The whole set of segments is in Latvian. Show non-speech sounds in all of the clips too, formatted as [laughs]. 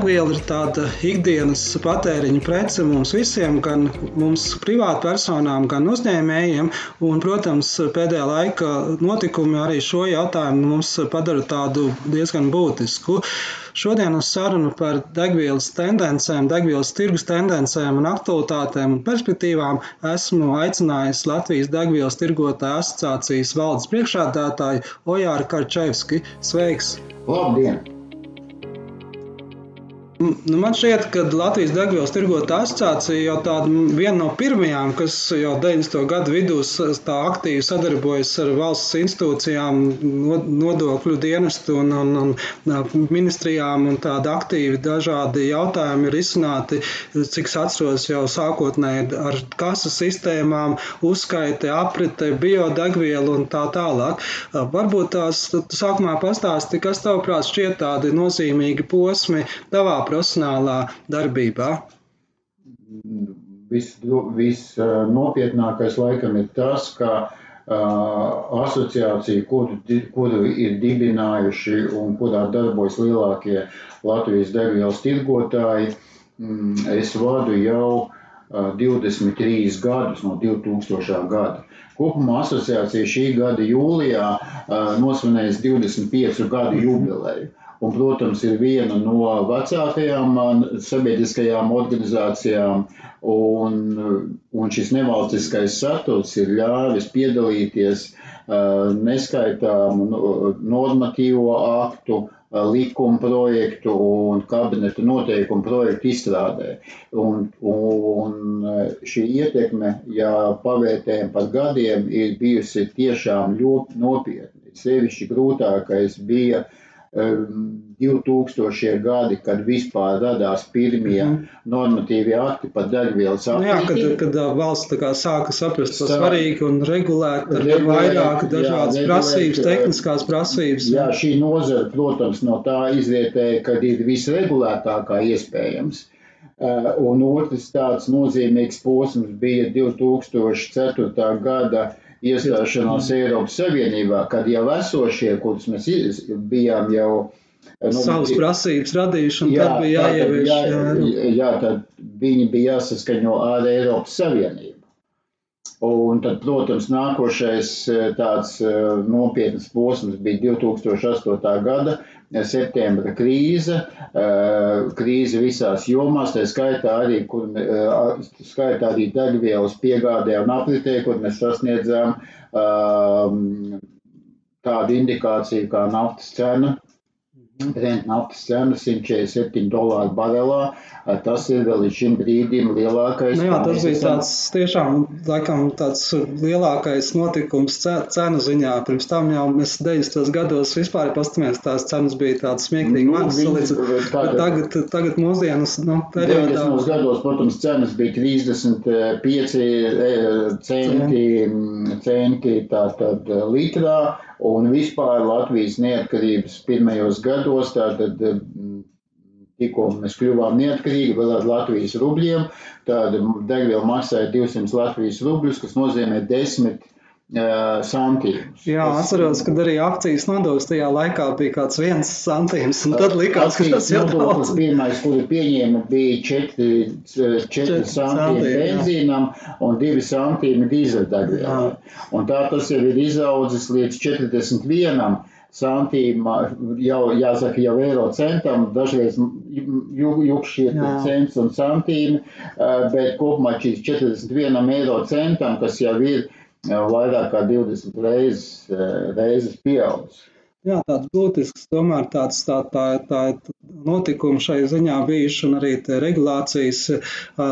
Viela ir tāda ikdienas patēriņa prece mums visiem, gan mums privātpersonām, gan uzņēmējiem. Un, protams, pēdējā laika notikumi arī šo jautājumu mums padara tādu diezgan būtisku. Šodien uz sarunu par degvielas tendencēm, degvielas tirgus tendencēm un aktualitātēm un perspektīvām esmu aicinājis Latvijas degvielas tirgotāju asociācijas valdes priekšādātāju Ojāru Karčevski. Sveiks! Labdien! Nu, man šķiet, ka Latvijas degvielas tirgotāja asociācija jau tāda viena no pirmajām, kas jau 90. gadu vidū tā aktīvi sadarbojas ar valsts institūcijām, nodokļu dienestu un, un, un ministrijām, un tāda aktīvi dažādi jautājumi ir izsnāti, cik es atceros jau sākotnēji ar kasu sistēmām, uzskaite, aprite, biodegvielu un tā tālāk. Varbūt tās sākumā pastāsti, kas tavuprāt šķiet tādi nozīmīgi posmi tavā profesionālā darbībā? Visnopietnākais vis, laikam ir tas, ka uh, asociācija, kuru, kuru ir dibinājuši un kurā darbojas lielākie Latvijas degvielas tirgotāji, mm, es vadu jau uh, 23 gadus no 2000. gada. Kopumā asociācija šī gada jūlijā uh, nosvinēs 25 gadu jubileju. Un, protams, ir viena no vecākajām sabiedriskajām organizācijām, un, un šis nevalstiskais saturs ir ļāvis piedalīties neskaitāmu normatīvo aktu, likuma projektu un kabineta noteikumu projektu izstrādē. Un, un šī ietekme, ja pavērtējam par gadiem, ir bijusi tiešām ļoti nopietna. Sevišķi grūtākais bija uh, 2000 gadi, kad vispār radās pirmie mm. normatīvie akti par degvielas apgādi. Nu jā, kad, kad valsts sāka saprast, ka svarīgi un regulēt, tad ir vairāk dažādas jā, prasības, tehniskās prasības. Jā, šī nozara, protams, no tā izrietēja, kad ir visregulētākā iespējams. Un otrs tāds nozīmīgs posms bija 2004. gada iestāšanās Eiropas Savienībā, kad jau esošie, kurus mēs bijām jau. Nu, Savas prasības radījuši, un jā, tad bija jāievieš. Jā, jā, jā, tad viņi bija jāsaskaņo ar Eiropas Savienību. Un tad, protams, nākošais tāds nopietns posms bija 2008. gada septembra krīze, krīze visās jomās, tā skaitā arī, kur, skaitā arī degvielas piegādē un apritē, kur mēs sasniedzām tādu indikāciju kā naftas cena Brent naftas cena 147 dolāru barelā. Tas ir vēl līdz šim brīdim lielākais. Nu jā, tas bija tāds tiešām laikam tāds lielākais notikums cenu ziņā. Pirms tam jau mēs 90. gados vispār pastamies, tās cenas bija tādas smieklīgi nu, mazas. Tagad, tagad mūsdienas nu, periodā. 90. gados, protams, cenas bija 35 centi, centi tātad litrā Un vispār Latvijas neatkarības pirmajos gados, tātad mm, tikko mēs kļuvām neatkarīgi vēl ar Latvijas rubļiem, tāda degviela maksāja 200 Latvijas rubļus, kas nozīmē 10 uh, santīmus. Jā, atceros, kad arī akcijas nodoklis tajā laikā bija kāds viens santīms, un tad likās, ka tas ir daudz. Pirmais, kuru pieņēma, bija 4, 4 santīmi benzīnam un 2 santīmi dīzeļdegvielai. Un tā tas jau ir izaudzis līdz 41 santīma, jau jāsaka, jau eiro centam, dažreiz jukšķi ir cents un santīmi, bet kopumā šīs 41 eiro centam, kas jau ir vairāk kā 20 reizes, reizes pieaudzis. jā, tāds būtisks, tomēr tāds tā, tā, tā notikumi šai ziņā bijuši un arī regulācijas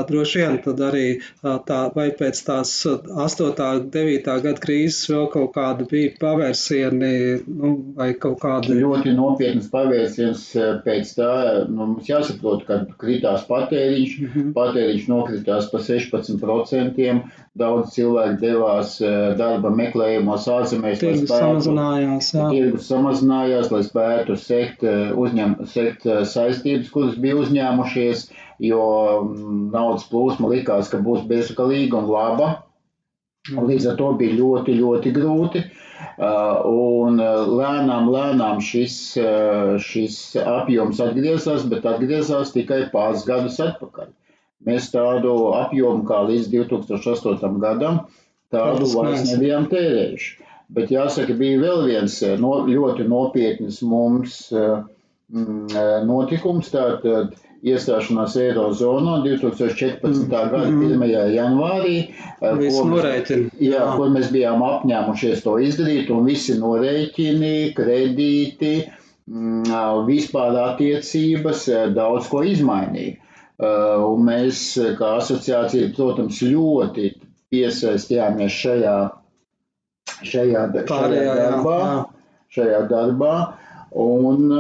droši vien tad arī tā, vai pēc tās 8. 9. gada krīzes vēl kaut kāda bija pavērsieni nu, vai kaut kāda. Ļoti nopietnas pavērsiens pēc tā, nu, mums jāsaprot, ka kritās patēriņš, mm -hmm. patēriņš nokritās pa 16%, daudz cilvēku devās darba meklējumos ārzemēs. Tirgus samazinājās, jā. Tirgus samazinājās, lai spētu sekt, uzņem, sekt saistības, kuras bija uzņēmušies, jo mm, naudas plūsma likās, ka būs bezgalīga un laba. Līdz ar to bija ļoti, ļoti grūti. Uh, un uh, lēnām, lēnām šis, šis apjoms atgriezās, bet atgriezās tikai pāris gadus atpakaļ. Mēs tādu apjomu kā līdz 2008. gadam, tādu vairs nebijām tērējuši. Bet jāsaka, bija vēl viens no, ļoti nopietns mums uh, notikums. Tātad iestāšanās Eirozonā 2014. Mm. gada 1. Mm. janvārī, e, mēs, jā, kur mēs bijām apņēmušies to izdarīt, un visi norēķini, kredīti, vispār attiecības e, daudz ko izmainīja. Un mēs, kā asociācija, protams, ļoti piesaistījāmies šajā, šajā, šajā darbā. Jā, jā. Šajā darbā un,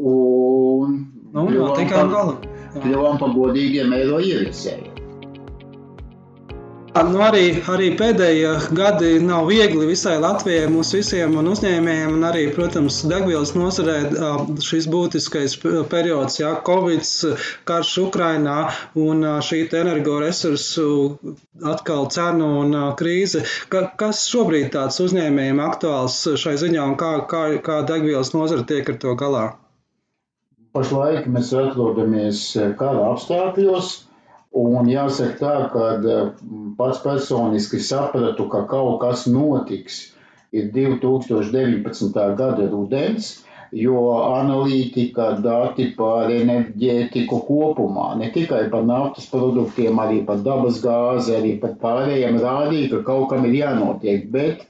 un nu, kļuvām, par, kļuvām par godīgiem eiro ieviesējiem. Nu, arī, arī pēdējie gadi nav viegli visai Latvijai, mums visiem un uzņēmējiem, un arī, protams, degvielas nozarē šis būtiskais periods, jā, Covid, karš Ukrainā un šī energoresursu atkal cenu un krīze. Ka, kas šobrīd tāds uzņēmējiem aktuāls šai ziņā un kā, kā, kā degvielas nozara tiek ar to galā? Pašlaik mēs atrodamies kara apstākļos Un jāsaka tā, ka mm, pats personiski sapratu, ka kaut kas notiks ir 2019. gada rudens, jo analītika, dati par enerģētiku kopumā, ne tikai par naftas produktiem, arī par dabas gāzi, arī par pārējiem rādīja, ka kaut kam ir jānotiek. Bet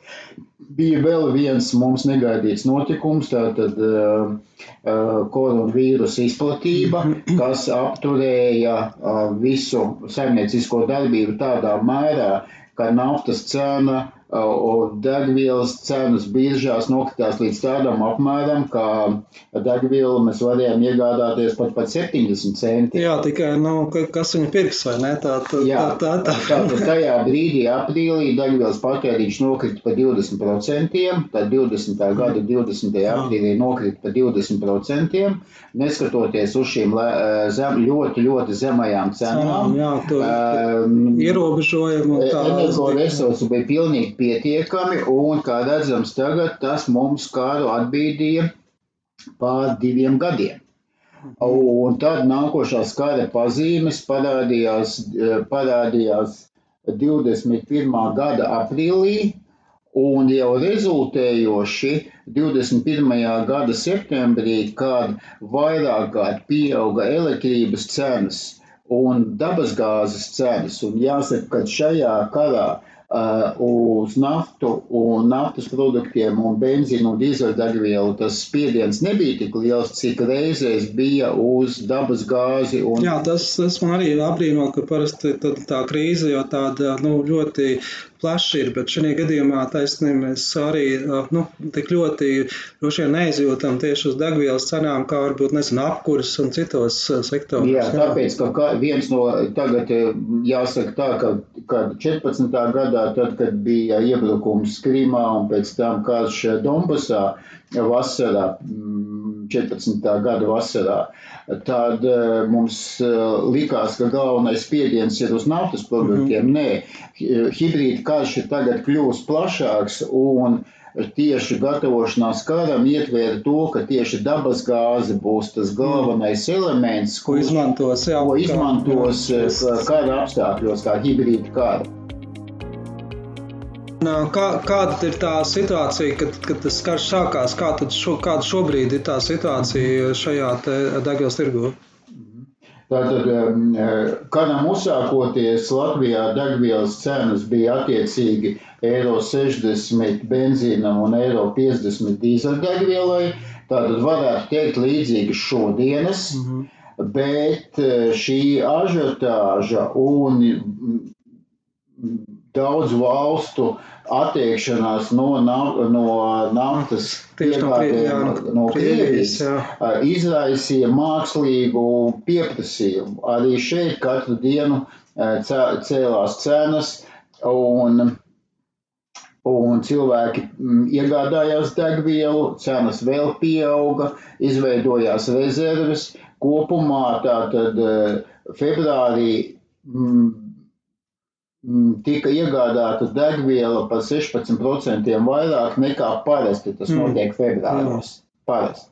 bija vēl viens mums negaidīts notikums, tātad uh, uh, koronavīrusa izplatība, kas apturēja uh, visu saimniecisko darbību tādā mērā, ka naftas cena degvielas cenas biržās nokritās līdz tādam apmēram, ka degvielu mēs varējām iegādāties pat par 70 centiem. Jā, tikai, nu, kas viņa pirks, vai ne? Tā, tā, Jā, tā, tā, tā. tā tajā brīdī, aprīlī, degvielas patēriņš nokrita par 20%, tad 20. gada 20. aprīlī nokrita par 20%, neskatoties uz šīm zem, ļoti, ļoti zemajām cenām. Jā, to, um, ierobežojumu. Energoresursi bija pilnīgi pietiekami, un, kā redzams, tagad tas mums kādu atbīdīja pār diviem gadiem. Un tad nākošās kara pazīmes parādījās, parādījās 21. gada aprīlī, un jau rezultējoši 21. gada septembrī, kad vairāk kārt pieauga elektrības cenas un dabasgāzes cenas, un jāsaka, ka šajā karā uz naftu un naftas produktiem un benzīnu un dīzeļdegvielu tas spiediens nebija tik liels, cik reizēs bija uz dabas gāzi. Un... Jā, tas, tas man arī apbrīno, ka parasti tā krīze jau tāda nu, ļoti plaši ir, bet šajā gadījumā taisnība mēs arī nu, tik ļoti droši vien neizjūtam tieši uz degvielas cenām, kā varbūt nezinu, apkuras un citos sektoros. Jā, tāpēc, ka viens no tagad jāsaka tā, ka, ka 14. gadā, tad, kad bija iebrukums Krimā un pēc tam karš Donbasā vasarā, 14. gada vasarā, tad eh, mums eh, likās, ka galvenais spiediens ir uz naftas produktiem. Mm -hmm. Nē, hibrīda karš ir tagad kļūst plašāks un tieši gatavošanās karam ietvēra to, ka tieši dabas gāze būs tas galvenais mm. elements, ko izmantos, jā, ko izmantos jā, kara apstākļos, kā hibrīda kara. Kā, kāda ir tā situācija, kad, kad tas karš sākās? Kā šo, kāda šobrīd ir tā situācija šajā degvielas tirgu? Tātad, karam uzsākoties Latvijā degvielas cenas bija attiecīgi eiro 60 benzīnam un eiro 50 dīzeļdegvielai. Tātad varētu teikt līdzīgas šodienas, mm -hmm. bet šī ažiotāža un daudz valstu attiekšanās no, no naftas piegādēm no, no Krievijas izraisīja mākslīgu pieprasījumu. Arī šeit katru dienu cēlās cenas un, un cilvēki iegādājās degvielu, cenas vēl pieauga, izveidojās rezerves. Kopumā tātad februārī tika iegādāta degviela par 16% vairāk nekā parasti tas mm. notiek februāros. Parasti.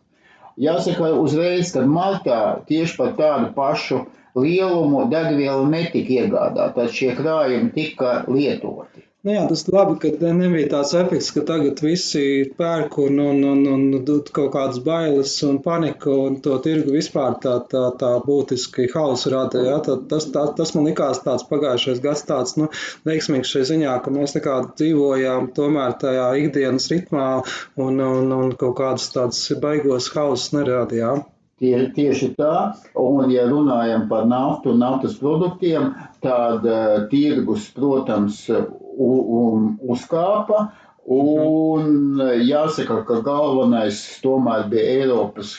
Jāsaka uzreiz, ka martā tieši par tādu pašu lielumu degviela netika iegādāta, tad šie krājumi tika lietoti. Nu jā, tas labi, ka nebija tāds efekts, ka tagad visi pērk un, un, un, un kaut kādas bailes un paniku un to tirgu vispār tā, tā, tā būtiski hausu rada. Jā, tā, tas, tā, tas man likās tāds pagājušais gads tāds, nu, veiksmīgs šai ziņā, ka mēs tā kā dzīvojām tomēr tajā ikdienas ritmā un, un, un kaut kādas tādas baigos hausus nerādījām. Tie, tieši tā, un ja runājam par naftu un naftas produktiem, tad uh, tirgus, protams, uzkāpa. Un jāsaka, ka galvenais tomēr bija Eiropas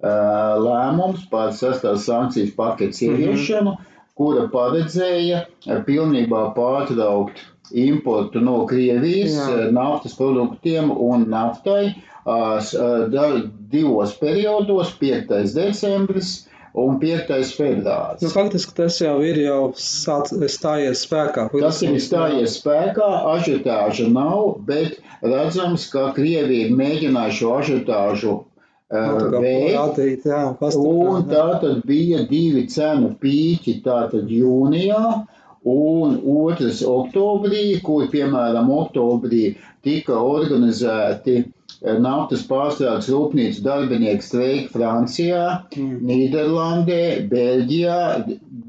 lēmums par sestās sankcijas paketes mhm. ieviešanu, mm -hmm. kura paredzēja pilnībā pārtraukt importu no Krievijas Jā. naftas produktiem un naftai divos periodos, 5. decembris un 5. februāris. Nu, faktiski tas jau ir jau sāc, stājies spēkā. Tas ir stājies spēkā, ažitāža nav, bet redzams, ka Krievija mēģināja šo ažitāžu nu, veikt. Un tā tad bija divi cenu pīķi, tātad jūnijā. Un otrs oktobrī, kur piemēram oktobrī tika organizēti naftas pārstrādes rūpnīcu darbinieku streiki Francijā, mm. Nīderlandē, Beļģijā.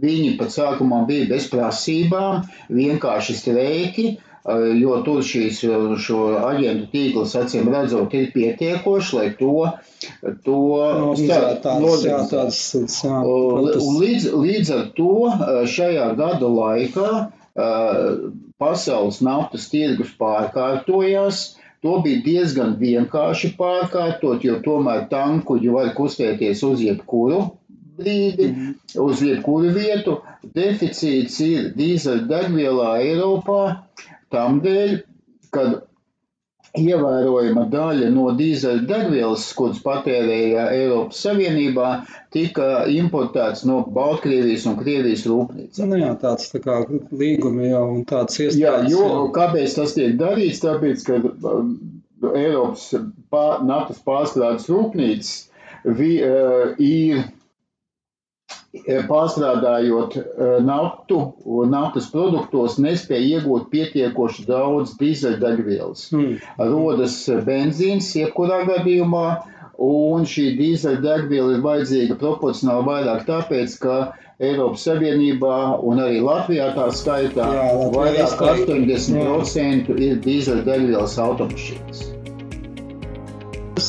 Viņi pat sākumā bija bez prasībām, vienkārši streiki, eh, jo tur šīs, šo aģentu tīkls, acīm redzot, ir pietiekoši, lai to, to līdz, līdz ar to eh, šajā gada laikā eh, pasaules naftas tirgus pārkārtojās, To bija diezgan vienkārši pārkārtot, jo tomēr tankuģi var kustēties uz jebkuru brīdi, mm. uz jebkuru vietu. Deficīts ir dīzeļdegvielā Eiropā tam dēļ, kad ievērojama daļa no dīzeļdegvielas, kuras patērēja Eiropas Savienībā, tika importēts no Baltkrievijas un Krievijas rūpnīcām. Nu jā, tāds tā kā līgumi jau un tāds iestādes. Jā, jo kāpēc tas tiek darīts? Tāpēc, ka um, Eiropas pār, naftas pārstrādes rūpnīcas vi, uh, ir pārstrādājot eh, naftu un naftas produktos, nespēja iegūt pietiekoši daudz dīzeļdegvielas. Mm. Rodas benzīns, jebkurā gadījumā, un šī dīzeļdegviela ir vajadzīga proporcionāli vairāk tāpēc, ka Eiropas Savienībā un arī Latvijā tā skaitā Jā, vairāk kā 80% ir dīzeļdegvielas automašīnas.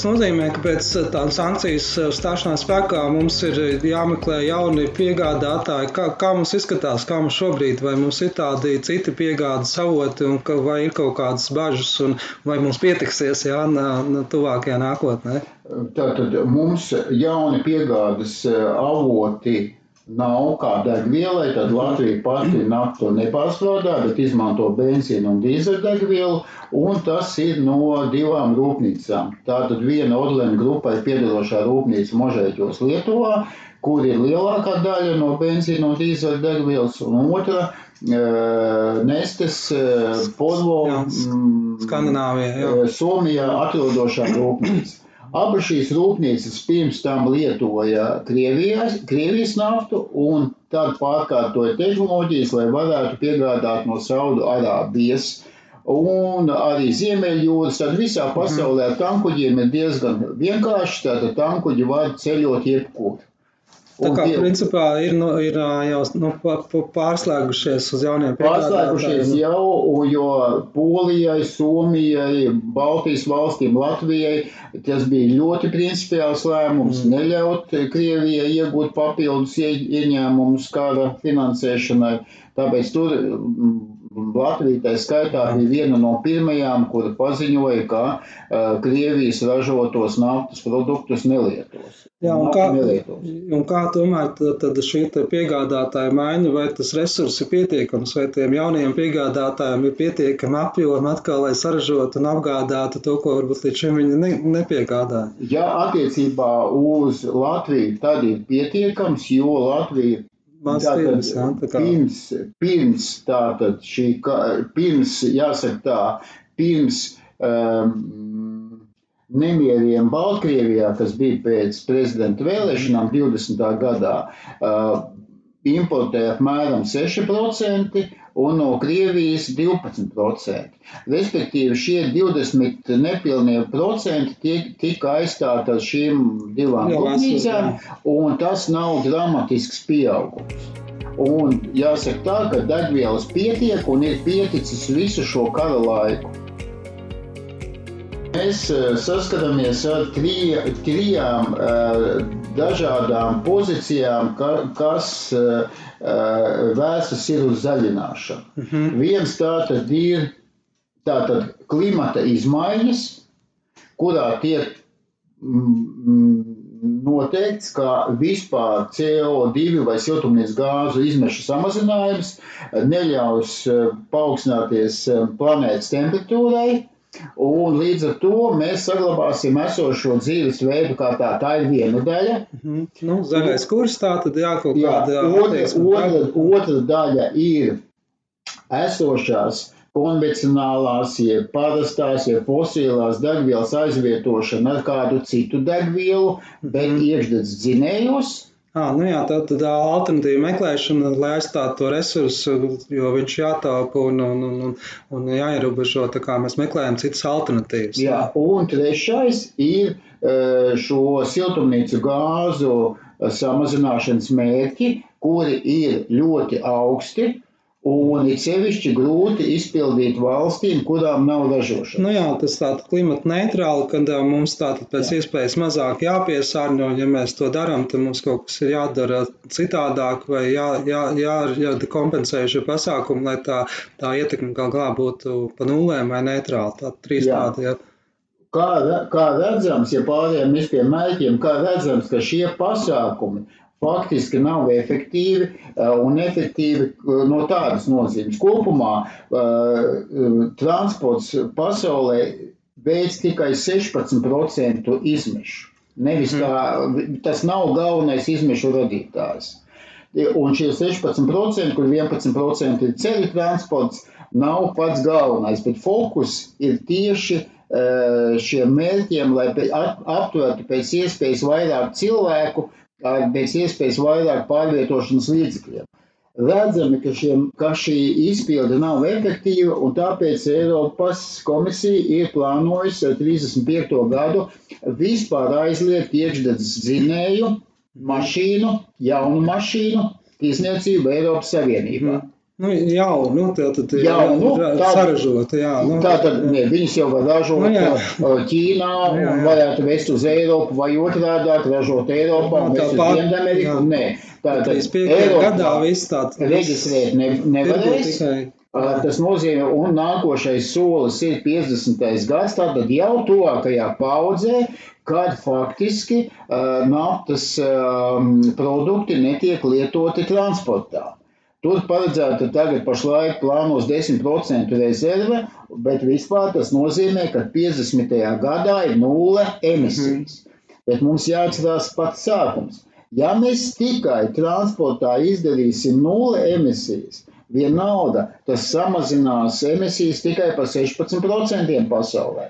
Nozīmē, ka pēc eh, tādas sankcijas eh, stāšanās spēkā mums ir eh, jāmeklē jauni piegādātāji. Kā, kā mums izskatās, kā mums šobrīd, vai mums ir tādi citi piegādes avoti, un ka, vai ir kaut kādas bažas, un vai mums pietiksies jā, tuvākajā nākotnē? Tātad mums jauni piegādes avoti nav kā degvielai, tad Latvija pati naftu nepārstrādā, bet izmanto benzīnu un dīzeļdegvielu, un tas ir no divām rūpnīcām. Tātad viena Odlēna grupai piedarošā rūpnīca Možēķos Lietuvā, kur ir lielākā daļa no benzīna un dīzeļdegvielas, un otra Nestes Podvo mm, Skandināvijā, Somijā atrodošā rūpnīca. Abas šīs rūpnīcas pirms tam lietoja Krievijas, Krievijas naftu un tad pārkārtoja tehnoloģijas, lai varētu piegādāt no Saudu Arābijas. Un arī Ziemeļjūras, tad visā mhm. pasaulē tankuģiem ir diezgan vienkārši, tātad tankuģi var ceļot jebkur. Tā kā tie, principā ir, nu, ir jau nu, pārslēgušies uz jauniem pārslēgušies jau, jo Polijai, Somijai, Baltijas valstīm, Latvijai tas bija ļoti principiāls lēmums mm. neļaut Krievijai iegūt papildus ieņēmumus kara finansēšanai. Tāpēc tur Latvija tā skaitā bija viena no pirmajām, kura paziņoja, ka uh, Krievijas ražotos naftas produktus nelietos. Jā, un kā, un kā tomēr tad, tad šī piegādātāja maiņa, vai tas resurss ir pietiekams, vai tiem jaunajiem piegādātājiem ir pietiekami apjomi atkal, lai saražotu un apgādātu to, ko varbūt līdz šim viņi ne, nepiegādāja? Jā, attiecībā uz Latviju tad ir pietiekams, jo Latvija Tātad, tā pirms, pirms tātad šī, pirms, jāsaka tā, pirms um, nemieriem Baltkrievijā, kas bija pēc prezidenta vēlēšanām 20. gadā, uh, importēja apmēram 6% un no Krievijas 12%. Respektīvi, šie 20 nepilnie procenti tika aizstāti ar šīm divām rūpnīcām, un tas nav dramatisks pieaugums. Un jāsaka tā, ka degvielas pietiek un ir pieticis visu šo kara laiku. Mēs eh, saskaramies ar tri, trijām uh, dažādām pozīcijām, ka, kas uh, vērstas ir uz zaļināšanu. Mm -hmm. Viens tātad ir tātad klimata izmaiņas, kurā tiek noteikts, ka vispār CO2 vai siltumnīcas gāzu izmešu samazinājums neļaus paaugstināties planētas temperatūrai Un līdz ar to mēs saglabāsim esošo dzīves veidu, kā tā, tā ir viena daļa. Mm -hmm. nu, zaļais kurs tā tad jā, kaut jā, kāda otra, otra, otra daļa ir esošās konvencionālās, jeb parastās, jeb fosilās degvielas aizvietošana ar kādu citu degvielu, bet mm. iekšdedz dzinējos. À, nu jā, tā tad alternatīva meklēšana, lai aizstātu to resursu, jo viņš jātaupa un, un, un, un jāierobežo, tā kā mēs meklējam citas alternatīvas. Jā, un trešais ir šo siltumnīcu gāzu samazināšanas mērķi, kuri ir ļoti augsti, Un ir sevišķi grūti izpildīt valstīm, kurām nav ražošana. Nu jā, tas tāda klimata neitrāli, kad mums tātad pēc jā. iespējas mazāk jāpiesārņo. Ja mēs to darām, tad mums kaut kas ir jādara citādāk vai jā, jā, jā, jākompensē šie pasākumi, lai tā, tā ietekme gal galā būtu pa nulēm vai neitrāli. Tā trīs jā. tādi, jā. Kā, kā redzams, ja pārējām pie mērķiem, kā redzams, ka šie pasākumi faktiski nav efektīvi eh, un efektīvi eh, no tādas nozīmes. Kopumā eh, transports pasaulē veids tikai 16% izmešu. Nevis kā, tas nav galvenais izmešu radītājs. Un šie 16%, kur 11% ir ceļu transports, nav pats galvenais, bet fokus ir tieši šiem mērķiem, lai aptvertu pēc iespējas vairāk cilvēku, ar pēc iespējas vairāk pārvietošanas līdzekļiem. Redzami, ka, šiem, ka šī izpilde nav efektīva, un tāpēc Eiropas komisija ir plānojusi ar 35. gadu vispār aizliegt iekšdedzes dzinēju mašīnu, jaunu mašīnu izniecību Eiropas Savienībā. Mm. Nu, jau, nu, tā tad ir jau, nu, tā, saražota, jā. Nu, tā tad, ne, viņas jau var ražot nu, jā. Ķīnā, nu, jā, jā. varētu vest uz Eiropu, vai otrādāk ražot Eiropā, un vest uz Dienameriku, nē. Tā tad Eiropā gadā viss tāds. Reģistrēt ne, nevarēs. Tas nozīmē, un nākošais solis ir 50. gads, tātad jau tuvākajā paudzē, kad faktiski uh, naftas uh, produkti netiek lietoti transportā. Tur paredzēta tagad pašlaik plānos 10% rezerve, bet vispār tas nozīmē, ka 50. gadā ir nulle emisijas. Mm. Bet mums jāatcerās pats sākums. Ja mēs tikai transportā izdarīsim nulle emisijas, vienalga tas samazinās emisijas tikai par 16% pasaulē.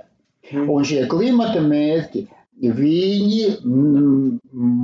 Mm. Un šie klimata mērķi viņi,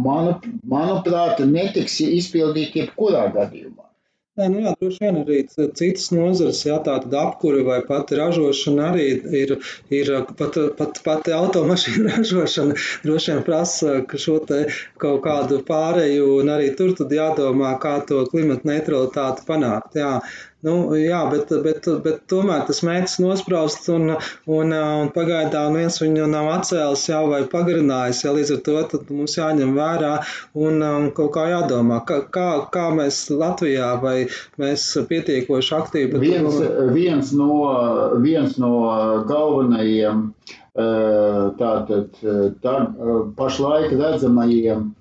manu, manuprāt, netiks izpildīti jebkurā gadījumā. Nē, nu jā, droši vien arī citas nozares, jā, tāda apkure vai pat ražošana arī ir, ir pat, pat, pat automašīnu [laughs] ražošana droši vien prasa šo te kaut kādu pāreju un arī tur tad jādomā, kā to klimata neutralitāti panākt, jā. Nu, jā, bet, bet, bet tomēr tas mērķis nosprausts un, un, un pagaidām viens viņu nav atcēlis jau vai pagarinājis. Jā, līdz ar to mums jāņem vērā un, un kaut kā jādomā, kā, kā, kā mēs Latvijā vai mēs pietiekoši aktīvi. Viens, viens, no, viens no galvenajiem tātad tā, pašlaik redzamajiem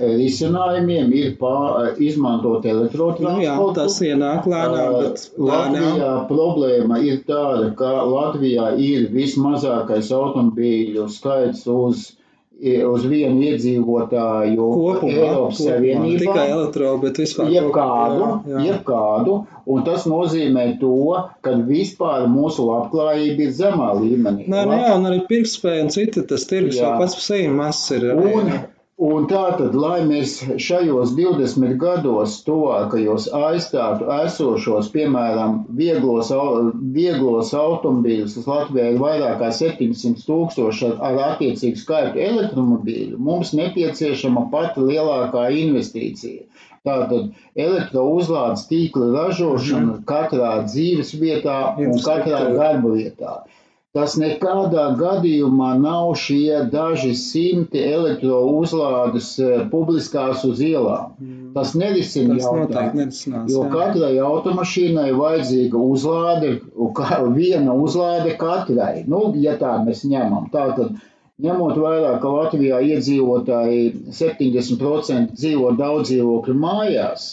risinājumiem ir pār, izmantot elektrotransportu. Nu jā, tas ienāk lēnām, bet lēnām. Latvijā problēma ir tāda, ka Latvijā ir vismazākais automobīļu skaits uz uz vienu iedzīvotāju kopumā, Eiropas kopumā, Savienībā. Tikai elektro, bet vispār jebkādu, jā, jā. jebkādu, un tas nozīmē to, ka vispār mūsu labklājība ir zemā līmenī. Nē, nu jā, un arī pirktspēja un citi tas tirgus jau pats par sevi mazs ir. Un, Un tā tad, lai mēs šajos 20 gados, tuvākajos aizstātu esošos, piemēram, vieglos, vieglos automobīļus, kas Latvijā ir vairāk kā 700 tūkstoši ar, ar attiecīgu skaitu elektromobīļu, mums nepieciešama pati lielākā investīcija. Tātad elektrouzlādes tīkla ražošana mhm. katrā dzīves vietā un katrā darba vietā. Tas nekādā gadījumā nav šie daži simti elektrouzlādes eh, publiskās uz ielām. Mm. Tas nerisina jautājumu. Jo jā. katrai automašīnai vajadzīga uzlāde, viena uzlāde katrai. Nu, ja tā mēs ņemam. Tātad, ņemot vērā, ka Latvijā iedzīvotāji 70% dzīvo daudz dzīvokļu mājās,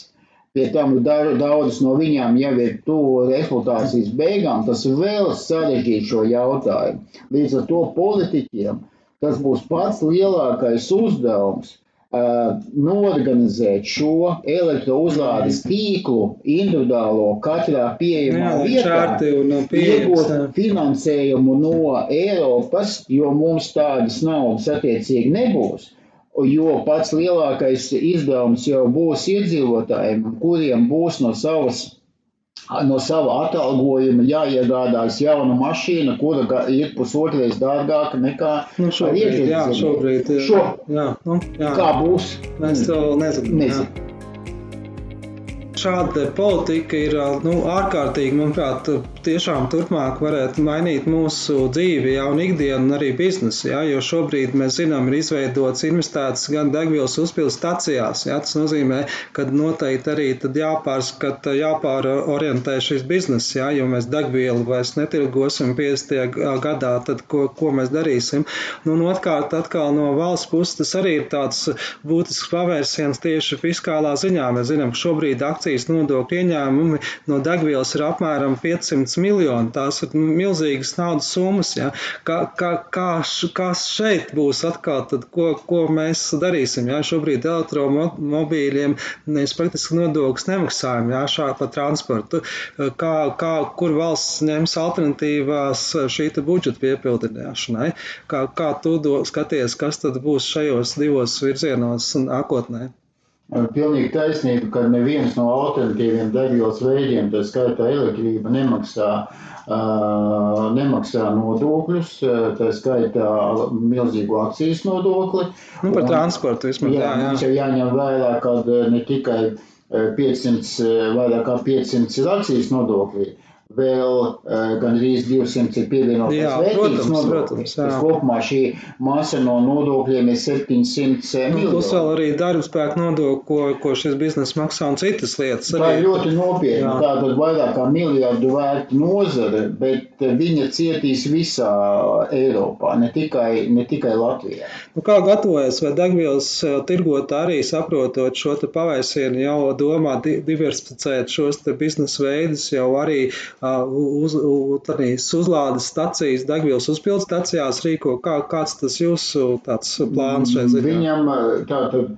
Pie tam daudzas no viņām jau ir tuvu eksploatācijas beigām. Tas vēl sarežģīja šo jautājumu. Līdz ar to politiķiem tas būs pats lielākais uzdevums uh, norganizēt šo elektrouzlādes tīklu individuālo katrā pieejamā vietā, iegūt finansējumu no Eiropas, jo mums tādas naudas attiecīgi nebūs jo pats lielākais izdevums jau būs iedzīvotājiem, kuriem būs no savas. No sava atalgojuma jāiegādājas jauna mašīna, kura ir pusotrais dārgāka nekā nu, šobrīd. Jā, šobrīd Šo, jā, nu, jā. Kā būs? Mēs to nezinām. Nezinu šāda politika ir nu, ārkārtīgi, manuprāt, tiešām turpmāk varētu mainīt mūsu dzīvi, jau ikdienu un arī biznesu. Ja, jo šobrīd mēs zinām, ir izveidots investēts gan degvielas uzpildes stacijās. Ja, tas nozīmē, ka noteikti arī jāpārskata, jāpārorientē šis bizness, ja, jo mēs degvielu vairs netirgosim 50. gadā, tad ko, ko mēs darīsim. Nu, un otrkārt, atkal no valsts puses tas arī ir tāds būtisks pavērsiens tieši fiskālā ziņā. Mēs zinām, ka šobrīd akcijas nodokļu ieņēmumi no degvielas ir apmēram 500 miljoni. Tās ir milzīgas naudas summas. Ja? Kā, kā, kā, kā šeit būs atkal, tad, ko, ko mēs darīsim? Ja? Šobrīd elektromobīļiem mēs praktiski nodokļus nemaksājam ja? šādi pa transportu. Kā, kā, kur valsts ņems alternatīvās šī budžeta piepildināšanai? Kā, kā tu do, skaties, kas tad būs šajos divos virzienos nākotnē? Pilnīgi taisnība, ka neviens no alternatīviem degvielas veidiem, tā skaitā elektrība, nemaksā, uh, nemaksā nodokļus, tā skaitā milzīgu akcijas nodokli. Nu, par transportu vismaz. Jā, jā, jā. mums jau jāņem vērā, ka ne tikai 500, vairāk kā 500 ir akcijas nodokļi, vēl uh, gandrīz 200 ir pievienotās vērtības nodokļi. Tas kopumā šī masa no nodokļiem ir 700 miljoni. Plus vēl arī darbspēku nodokļu, ko, ko šis biznes maksā un citas lietas. Tā arī. ir ļoti nopietna. Tā tad vairāk kā miljardu vērta nozare, bet viņa cietīs visā Eiropā, ne tikai, ne tikai Latvijā. Nu, kā gatavojas vai degvielas tirgotā arī saprotot šo te pavērsienu jau domā diversificēt šos te biznesa veidus jau arī uz, uz, uzlādes stacijas, degvielas uzpildes stacijās rīko? Kā, kāds tas jūsu plāns šai ziņā? Viņam tātad.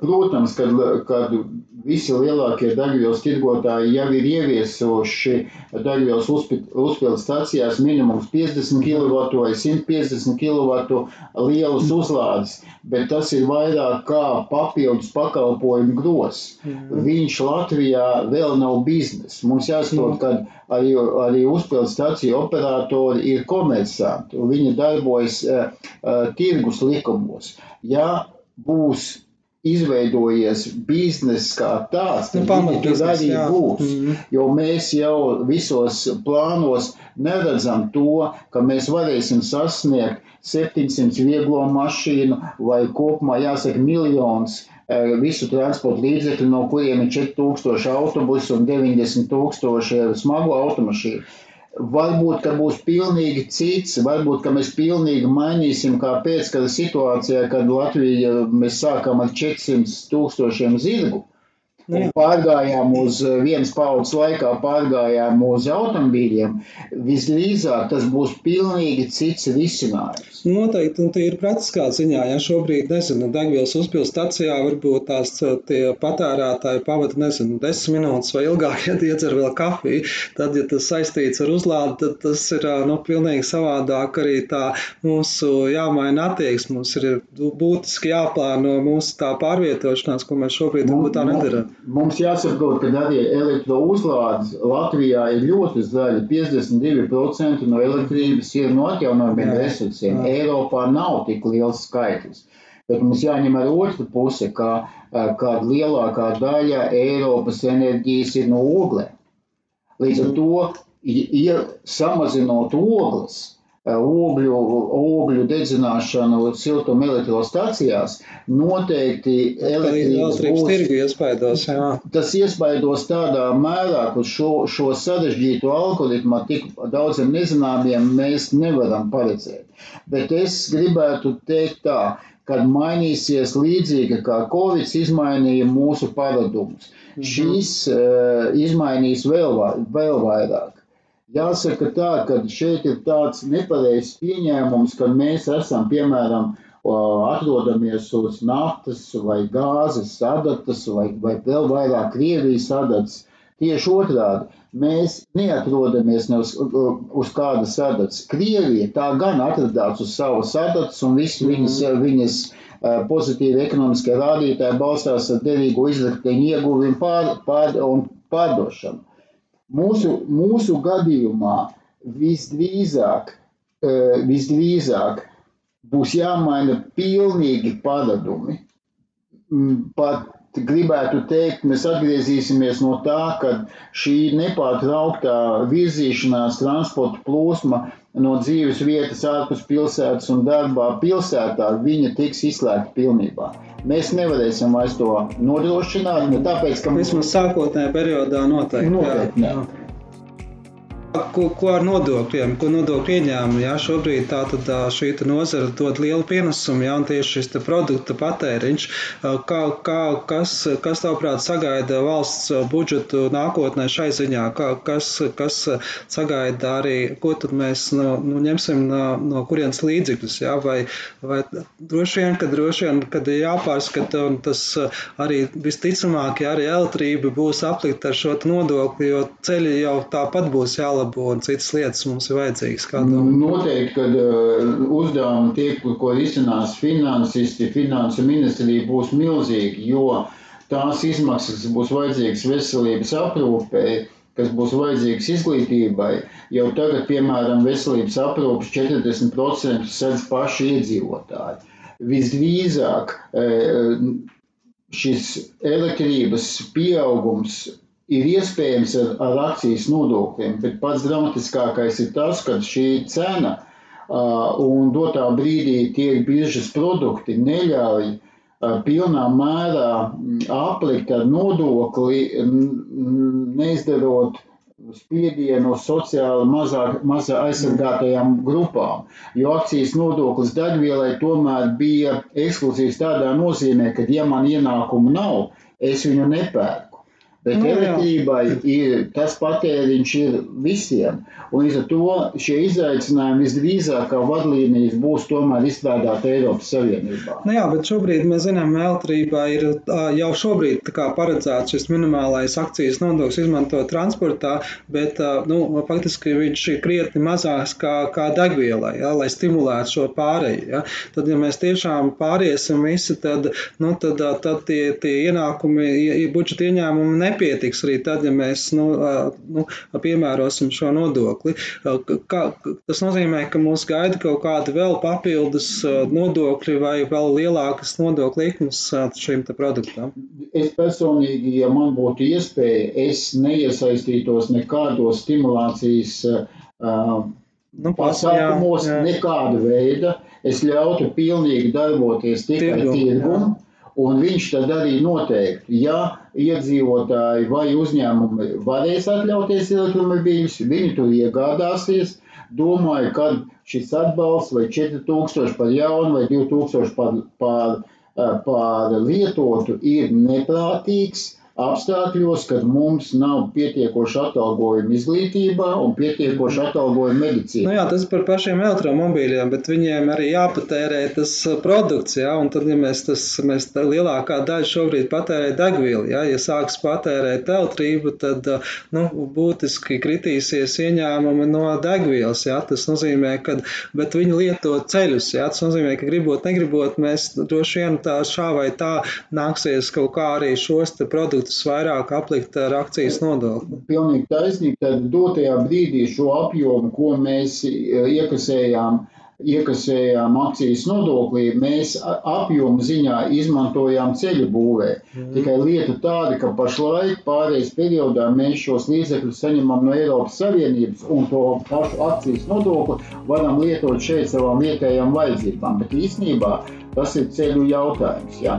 Protams, kad, kad visi lielākie degvielas tirgotāji jau ir ieviesuši degvielas uzpildes stācijās minimums 50 kW vai 150 kW lielus uzlādes, bet tas ir vairāk kā papildus pakalpojumu gros. Mhm. Viņš Latvijā vēl nav biznes. Mums jāsaprot, ka arī, arī uzpildes stāciju operatori ir komersanti viņi darbojas uh, uh, tirgus likumos. Ja būs izveidojies bizness kā tāds, tad nu, viņi tur arī jā. būs. Mm -hmm. Jo mēs jau visos plānos neredzam to, ka mēs varēsim sasniegt 700 vieglo mašīnu vai kopumā jāsaka miljons eh, visu transporta līdzekļu, no kuriem ir 4000 autobusu un 90 tūkstoši smagu automašīnu. Varbūt, ka būs pilnīgi cits, varbūt, ka mēs pilnīgi mainīsim kā pēckara situācijā, kad Latvija mēs sākam ar 400 tūkstošiem zirgu. Nu, un pārgājām uz eh, vienas paudzes laikā, pārgājām uz automobīļiem, visdrīzāk tas būs pilnīgi cits risinājums. Noteikti, un tie ir praktiskā ziņā. Ja šobrīd, nezinu, degvielas uzpildes stacijā varbūt tās tie patērētāji pavada, nezinu, desmit minūtes vai ilgāk, [laughs] ja iedzer vēl kafiju, tad, ja tas saistīts ar uzlādi, tad tas ir, nu, pilnīgi savādāk arī tā mūsu jāmaina attieksme. Mums ir būtiski jāplāno mūsu tā pārvietošanās, ko mēs šobrīd varbūt tā nedarām. Mums jāsaprot, ka arī elektrouzlādes Latvijā ir ļoti zaļa. 52% no elektrības ir no atjaunojumiem resursiem. Eiropā nav tik liels skaitlis. Bet mums jāņem ar otru pusi, ka kāda lielākā daļa Eiropas enerģijas ir no oglēm. Līdz ar to, ja samazinot ogles, ogļu, ogļu dedzināšanu siltuma elektrostacijās, noteikti elektrības tirgu iespaidos. Jā. Tas iespaidos tādā mērā, ka šo, šo sarežģīto algoritmu tik daudziem nezināmiem mēs nevaram paredzēt. Bet es gribētu teikt tā, kad mainīsies līdzīgi kā Covid izmainīja mūsu paradumus. Mm -hmm. Šīs uh, izmainīs vēl, vēl vairāk. Jāsaka tā, ka šeit ir tāds nepareizs pieņēmums, ka mēs esam, piemēram, atrodamies uz naftas vai gāzes sadatas vai, vai vēl vairāk Krievijas sadatas. Tieši otrādi, mēs neatrodamies ne uz, uz kādas sadatas. Krievija tā gan atradās uz savas sadatas un visi mm. viņas, viņas pozitīvi ekonomiskie rādītāji balstās ar derīgo izrakteņu ieguvumu pār, pār, un pārdošanu. Mūsu, mūsu gadījumā visdrīzāk, e, visdrīzāk būs jāmaina pilnīgi paradumi. Mm, pat gribētu teikt, mēs atgriezīsimies no tā, ka šī nepārtrauktā virzīšanās transporta plūsma no dzīves vietas ārpus pilsētas un darbā pilsētā, viņa tiks izslēgta pilnībā mēs nevarēsim vairs to nodrošināt. Ne tāpēc, ka vismaz sākotnējā periodā noteikti. noteikti jā, jā. Ko, ko ar nodokļiem, ko nodokļu ieņēmumu? Jā, šobrīd tā tad šī nozara dod lielu pienesumu, jā, un tieši šis produkta patēriņš. Kā, kā, kas, kas tavuprāt sagaida valsts budžetu nākotnē šai ziņā? Kā, kas, kas sagaida arī, ko tad mēs no, nu, ņemsim no, no kurienes līdzekļus, jā, vai, vai droši vien, ka droši vien, kad ir jāpārskata, un tas arī visticamāk, ja arī elektrība būs aplikta ar šo nodokli, jo ceļi jau tāpat būs jālabo jāuzlabo un citas lietas mums ir vajadzīgas. Noteikti, kad uh, uzdevumi tiek, ko risinās finansisti, finansu ministrija būs milzīgi, jo tās izmaksas, kas būs vajadzīgas veselības aprūpei, kas būs vajadzīgs izglītībai, jau tagad, piemēram, veselības aprūpes 40% sedz paši iedzīvotāji. Visdrīzāk uh, šis elektrības pieaugums ir iespējams ar, ar akcijas nodokļiem, bet pats dramatiskākais ir tas, ka šī cena uh, un dotā brīdī tie biržas produkti neļauj uh, pilnā mērā aplikt ar nodokli, neizdarot spiedienu uz sociāli mazāk, mazā aizsargātajām grupām. Jo akcijas nodoklis degvielai tomēr bija ekskluzīvs tādā nozīmē, ka, ja man ienākumu nav, es viņu nepērku. Bet nu, elektrībai ir, tas patēriņš ir visiem. Un līdz ar to šie izaicinājumi visdrīzāk kā vadlīnijas būs tomēr izstrādāti Eiropas Savienībā. Nu jā, bet šobrīd mēs zinām, ka elektrībā ir jau šobrīd paredzēts šis minimālais akcijas nodoklis izmantot transportā, bet nu, faktiski viņš ir krietni mazāks kā, kā degvielai, ja, lai stimulētu šo pārēju. Ja. Tad, ja mēs tiešām pāriesim visi, tad, nu, tad, tad tie, tie ienākumi, budžeta ieņēmumi ne nepietiks arī tad, ja mēs nu, nu, piemērosim šo nodokli. Kā, tas nozīmē, ka mūs gaida kaut kādi vēl papildus nodokļi vai vēl lielākas nodokļu likmes šim produktam. Es personīgi, ja man būtu iespēja, es neiesaistītos nekādos stimulācijas uh, nu, pasākumos, nekāda veida. Es ļautu pilnīgi darboties tikai tirgumu Un viņš tad arī noteikti, ja iedzīvotāji vai uzņēmumi varēs atļauties elektromobīļus, viņi to iegādāsies. Domāju, ka šis atbalsts vai 4000 par jaunu vai 2000 par, par, par lietotu ir neprātīgs apstākļos, kad mums nav pietiekoši atalgojumi izglītībā un pietiekoši atalgojumi medicīnā. Nu jā, tas par pašiem elektromobīļiem, bet viņiem arī jāpatērē tas produkts, jā, un tad, ja mēs tas, mēs lielākā daļa šobrīd patērē degvielu, jā, ja sāks patērēt elektrību, tad, nu, būtiski kritīsies ieņēmumi no degvielas, jā, tas nozīmē, ka, bet viņi lieto ceļus, jā, tas nozīmē, ka gribot, negribot, mēs droši vien tā šā vai tā nāksies kaut kā arī šos te produktus produktus vairāk aplikt ar akcijas nodokli. Pilnīgi taisnība. Tad dotajā brīdī šo apjomu, ko mēs e, iekasējām, iekasējām akcijas nodoklī, mēs apjomu ziņā izmantojām ceļu būvē. Mm. Tikai lieta tāda, ka pašlaik pārējais periodā mēs šos līdzekļus saņemam no Eiropas Savienības un to pašu akcijas nodokli varam lietot šeit savām vietējām vajadzībām. Bet īstenībā tas ir ceļu jautājums. Ja?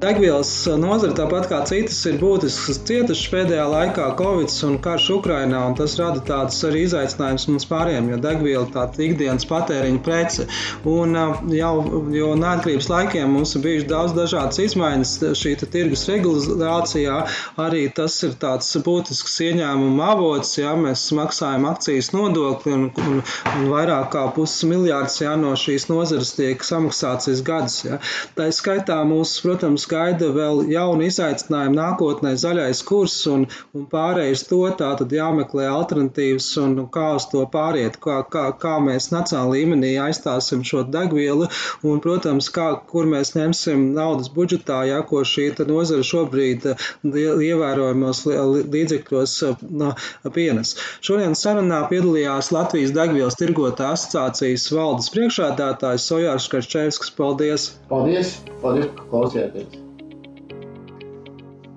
Degvielas nozare, tāpat kā citas, ir būtisks cietušas pēdējā laikā Covid un karš Ukrainā, un tas rada tādus arī izaicinājumus mums pārējiem, jo degviela ir tāda ikdienas patēriņa prece. Un jau, jo neatkarības laikiem mums ir bijuši daudz dažādas izmaiņas šī tirgus regulācijā, arī tas ir tāds būtisks ieņēmuma avots, ja mēs maksājam akcijas nodokli un, un, un vairāk kā pusmiljārds ja, no šīs nozares tiek samaksāts gadus. Ja. Tā skaitā mūs, protams, gaida vēl jauni izaicinājumi nākotnē, zaļais kurs un, un pārējais to, tā tad jāmeklē alternatīvas un kā uz to pāriet, kā, kā, kā mēs nacionālā līmenī aizstāsim šo degvielu un, protams, kā, kur mēs ņemsim naudas budžetā, ja, ko šī nozara šobrīd ievērojamos līdzekļos no, pienes. Šodien sarunā piedalījās Latvijas degvielas tirgotā asociācijas valdes priekšādātājs Sojārs Kaščevskis. Paldies! Paldies! Paldies, ka klausījāties!